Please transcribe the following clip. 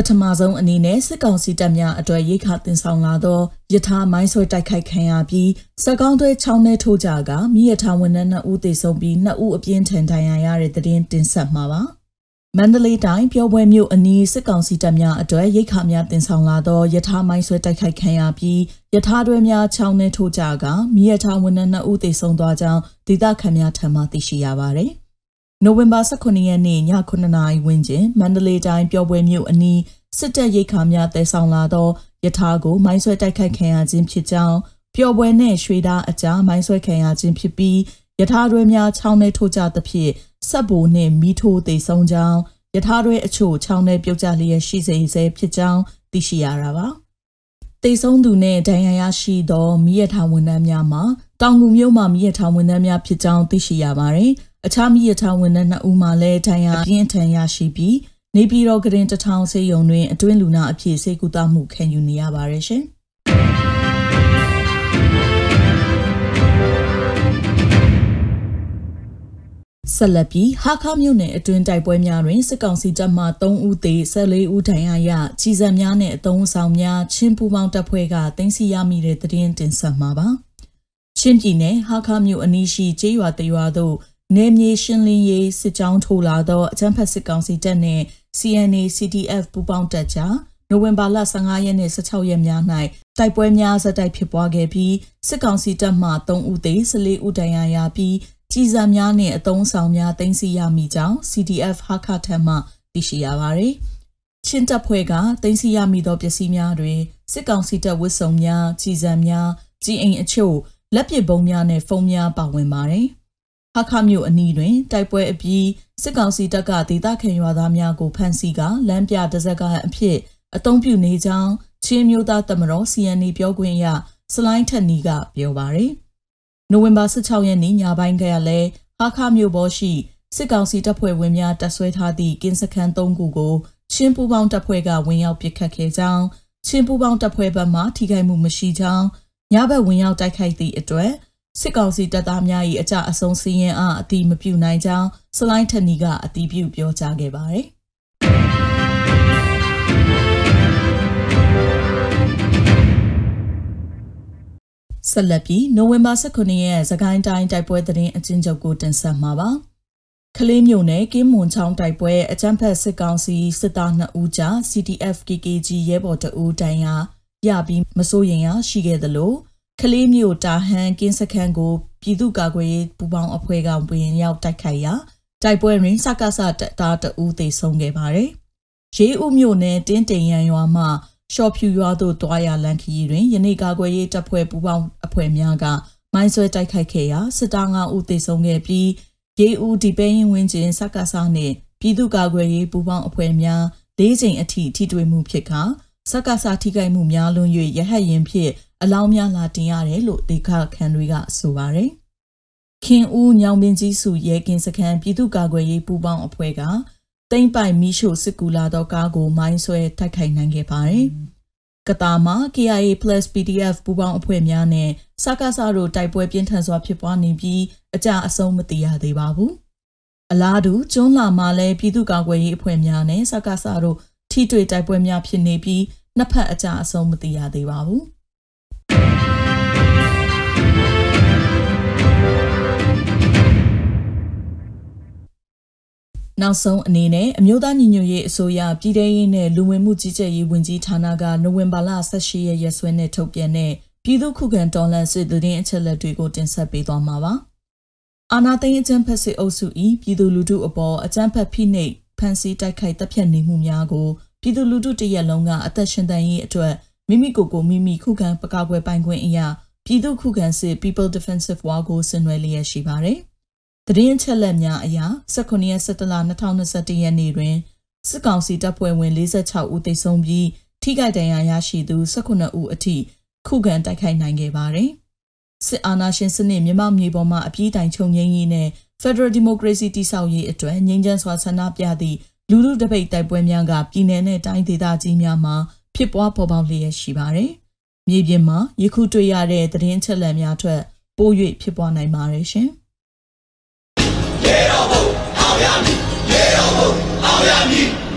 ပထမဆုံးအနေနဲ့စစ်ကောင်စီတပ်များအတွက်ရိခတင်ဆောင်လာသောယထာမိုင်းဆွဲတိုက်ခိုက်ခံရပြီးစကောင်းသွဲချောင်းထဲထိုးကြကမိယထာဝန်ထမ်း2ဦးသေဆုံးပြီး2ဦးအပြင်းထန်ဒဏ်ရာရတဲ့တဲ့တင်တင်ဆက်မှာပါမန္တလေးတိုင်းပြောပွဲမြို့အနီးစစ်ကောင်စီတပ်များအတွက်ရိခများတင်ဆောင်လာသောယထာမိုင်းဆွဲတိုက်ခိုက်ခံရပြီးယထာတွဲများချောင်းထဲထိုးကြကမိယထာဝန်ထမ်း2ဦးသေဆုံးသွားကြောင်းဒေသခံများထံမှသိရှိရပါသည် နိုဝင်ဘာ18ရက်နေ့ည9:00နာရီဝန်းကျင်မန္တလေးတိုင်းပျော်ပွဲမြို့အနီးစစ်တပ်ရိတ်ခါများတည်ဆောင်လာသောယထာကိုမိုင်းဆွဲတိုက်ခိုက်ခံရခြင်းဖြစ်ကြောင်းပျော်ပွဲနှင့်ရွှေသားအကြားမိုင်းဆွဲခံရခြင်းဖြစ်ပြီးယထာတွဲများချောင်းထဲထိုးကြသဖြင့်ဆက်ဘိုနှင့်မိထိုးတည်ဆုံးကြောင်းယထာတွဲအချို့ချောင်းထဲပြုတ်ကျလျက်ရှိစေဆဲဖြစ်ကြောင်းသိရှိရတာပါတေဆုံးသူနဲ့ဒဏ်ရာရရှိသောမိရထားဝန်ထမ်းများမှာတောင်ငူမြို့မှာမိရထားဝန်ထမ်းများဖြစ်ကြောင်းသိရှိရပါတယ်။အခြားမိရထားဝန်ထမ်း2ဦးမှလည်းဒဏ်ရာပြင်းထန်ရရှိပြီးနေပြည်တော်ကရင်တထောင်ဆေးရုံတွင်အတွင်းလူနာအဖြစ်စိတ်ကူတာမှုခံယူနေရပါတယ်ရှင်။ဆက်လက်ပြီးဟာခမြို့နယ်အတွင်းတိုက်ပွဲများတွင်စစ်ကောင်စီတပ်မှ3ဦးသေ14ဦးဒဏ်ရာရကြီးစံများနဲ့အုံဆောင်များချင်းပူပေါင်းတပ်ဖွဲ့ကတင်စီရမိတဲ့တရင်တင်ဆက်မှာပါချင်းပြည်နယ်ဟာခမြို့အနီးရှိကျေးရွာတရွာသို့ နေမြေရှင်းလင်းရေးစစ်ကြောင်းထိုးလာသောအကြမ်းဖက်စစ်ကောင်စီတပ်နှင့် CNA CDF ပူးပေါင်းတပ်ကြားနိုဝင်ဘာလ15ရက်နေ့16ရက်များ၌တိုက်ပွဲများဇက်တိုက်ဖြစ်ပွားခဲ့ပြီးစစ်ကောင်စီတပ်မှ3ဦးသေ14ဦးဒဏ်ရာရပြီးကြီးစံများနှင့်အုံဆောင်များတင်စီရမိကြောင်း CDF ဟာခထံမှသိရှိရပါသည်။ချင်းတပ်ဖွဲ့ကတင်စီရမိသောပစ္စည်းများတွင်စစ်ကောင်စီတပ်ဝတ်စုံများကြီးစံများကြီးအိမ်အချို့လက်ပစ်ဗုံးများနှင့်ဖုံးများပါဝင်ပါတယ်။ ဟာခမြို့အနီးတွင်တိုက်ပွဲအပြီးစစ်ကောင်စီတပ်ကဒေသခံရွာသားများကိုဖမ်းဆီးကလမ်းပြတဇက်ကအဖြစ်အုံပြုနေကြောင်းချင်းမျိုးသားတမတော် CNA ပြောခွင့်ရစလိုင်းထက်နီကပြောပါရယ်နိုဝင်ဘာ16ရက်နေ့ညပိုင်းကလည်းဟာခမြို့ပေါ်ရှိစစ်ကောင်စီတပ်ဖွဲ့ဝင်များတပ်ဆွဲထားသည့်ကင်းစခန်း၃ခုကိုချင်းပူပေါင်းတပ်ဖွဲ့ကဝင်ရောက်ပစ်ခတ်ခဲ့ကြောင်းချင်းပူပေါင်းတပ်ဖွဲ့ဘက်မှထိခိုက်မှုမရှိကြောင်းညဘက်ဝင်ရောက်တိုက်ခိုက်သည့်အတွက် စစ်ကောင်စီတပ်သားများ၏အကြအဆုံးစီးရင်အားအတိမပြုနိုင်ကြောင်းစလိုင်းထနီကအတိပြုပြောကြားခဲ့ပါတယ်။ဆက်လက်ပြီးနိုဝင်ဘာ19ရက်စကိုင်းတိုင်းတိုက်ပွဲသတင်းအချင်းချုပ်ကိုတင်ဆက်မှာပါ။ကလေးမျိုးနဲ့ကင်းမွန်ချောင်းတိုက်ပွဲအကြမ်းဖက်စစ်ကောင်စီစစ်သား2ဦးကြား CTF KKG ရဲဘော်2ဦးတိုင်ရာရပြီးမစိုးရင်ရရှိခဲ့သလို ကလေးမျိုးတာဟန်ကင်းစခန်းကိုပြည်သူ့ကာကွယ်ရေးပူးပေါင်းအဖွဲ့ကဝင်ရောက်တိုက်ခိုက်ရာတိုက်ပွဲတွင်စကစတပ်သားတအူးသေဆုံးခဲ့ပါတယ်။ရေးဦးမြို့နယ်တင်းတိန်ရန်ရွာမှရှော့ဖြူရွာသို့တွားရလန်ခရီတွင်ယနေ့ကာကွယ်ရေးတပ်ဖွဲ့ပူးပေါင်းအဖွဲ့များကမိုင်းဆွဲတိုက်ခိုက်ခဲ့ရာစစ်သား9ဦးသေဆုံးခဲ့ပြီးရေးဦးဒီပဲရင်ဝင်းကျင်စကစနှင့်ပြည်သူ့ကာကွယ်ရေးပူးပေါင်းအဖွဲ့များ၄ချိန်အထိထိတွေ့မှုဖြစ်ကာ စကစထိခိုက်မှုများလွန်၍ရဟတ်ရင်ဖြင့်အလောင်းများလာတင်ရတယ်လို့ဒေခခန်တွေကဆိုပါတယ်။ခင်ဦးညောင်ပင်ကြီးစုရဲကင်းစခန်းပြည်သူ့ကာကွယ်ရေးပူးပေါင်းအဖွဲ့ကတိမ့်ပိုင်မီရှိုစစ်ကူလာသောကားကိုမိုင်းဆွဲတိုက်ခိုက်နိုင်ခဲ့ပါတယ်။ကတာမှာ KIA plus PDF ပူးပေါင်းအဖွဲ့များနဲ့စကားစားတို့တိုက်ပွဲပြင်းထန်စွာဖြစ်ပွားနေပြီးအကြအဆုံးမသိရသေးပါဘူး။အလားတူကျွန်းလာမှာလည်းပြည်သူ့ကာကွယ်ရေးအဖွဲ့များနဲ့စကားစားတို့ထိတွေ့တိုက်ပွဲများဖြစ်နေပြီး နှစ်ဖက်အကြအဆုံးမသိရသေးပါဘူး။နောက်ဆုံးအနေနဲ့အမျိုးသားညီညွတ်ရေးအစိုးရပြည်ထရေးနဲ့လူဝင်မှုကြီးကြပ်ရေးဝန်ကြီးဌာနကနိုဝင်ဘာလ18ရက်ရက်စွဲနဲ့ထုတ်ပြန်တဲ့ပြည်သူ့ခုခံတော်လှန်စစ်သတင်းအချက်အလက်တွေကိုတင်ဆက်ပေးသွားမှာပါ။အာနာသိန်းအကြံဖက်စစ်အုပ်စု၏ပြည်သူလူထုအပေါ်အကြမ်းဖက်ဖိနှိပ်ဖန်ဆီးတိုက်ခိုက်တပ်ဖြတ်နေမှုများကို ပြည်သူလူထုတရက်လုံးကအသက်ရှင်တန်ရေးအတွက်မိမိကိုယ်ကိုမိမိခုခံပကားကွယ်ပိုင်ခွင့်အရာပြည်သူခုခံစစ် People Defensive War ကိုဆင်နွှဲလျက်ရှိပါတယ်။သတင်းချက်လက်များအရ19ရက်17လ2021ရက်နေ့တွင်စစ်ကောင်စီတပ်ဖွဲ့ဝင်46ဦးသေဆုံးပြီးထိခိုက်ဒဏ်ရာရရှိသူ18ဦးအထိခုခံတိုက်ခိုက်နိုင်ခဲ့ပါတယ်။စစ်အာဏာရှင်စနစ်မြမမြေပေါ်မှာအပြည့်တိုင်ချုပ်ငြိမ်းရေးနဲ့ Federal Democracy တည်ဆောက်ရေးအတွက်ငြိမ်းချမ်းစွာဆန္ဒပြသည့် လူလူတပိတ်တိုက်ပွဲများကပြည်내နဲ့တိုင်းဒေသကြီးများမှာဖြစ်ပွားပေါ်ပေါက်လျက်ရှိပါတယ်။မြေပြင်မှာယခုတွေ့ရတဲ့သတင်းချက်လက်များထွက်ပို၍ဖြစ်ပွားနိုင်ပါတယ်ရှင်။ရေတော်ဘုံအောင်ရမည်ရေတော်ဘုံအောင်ရမည်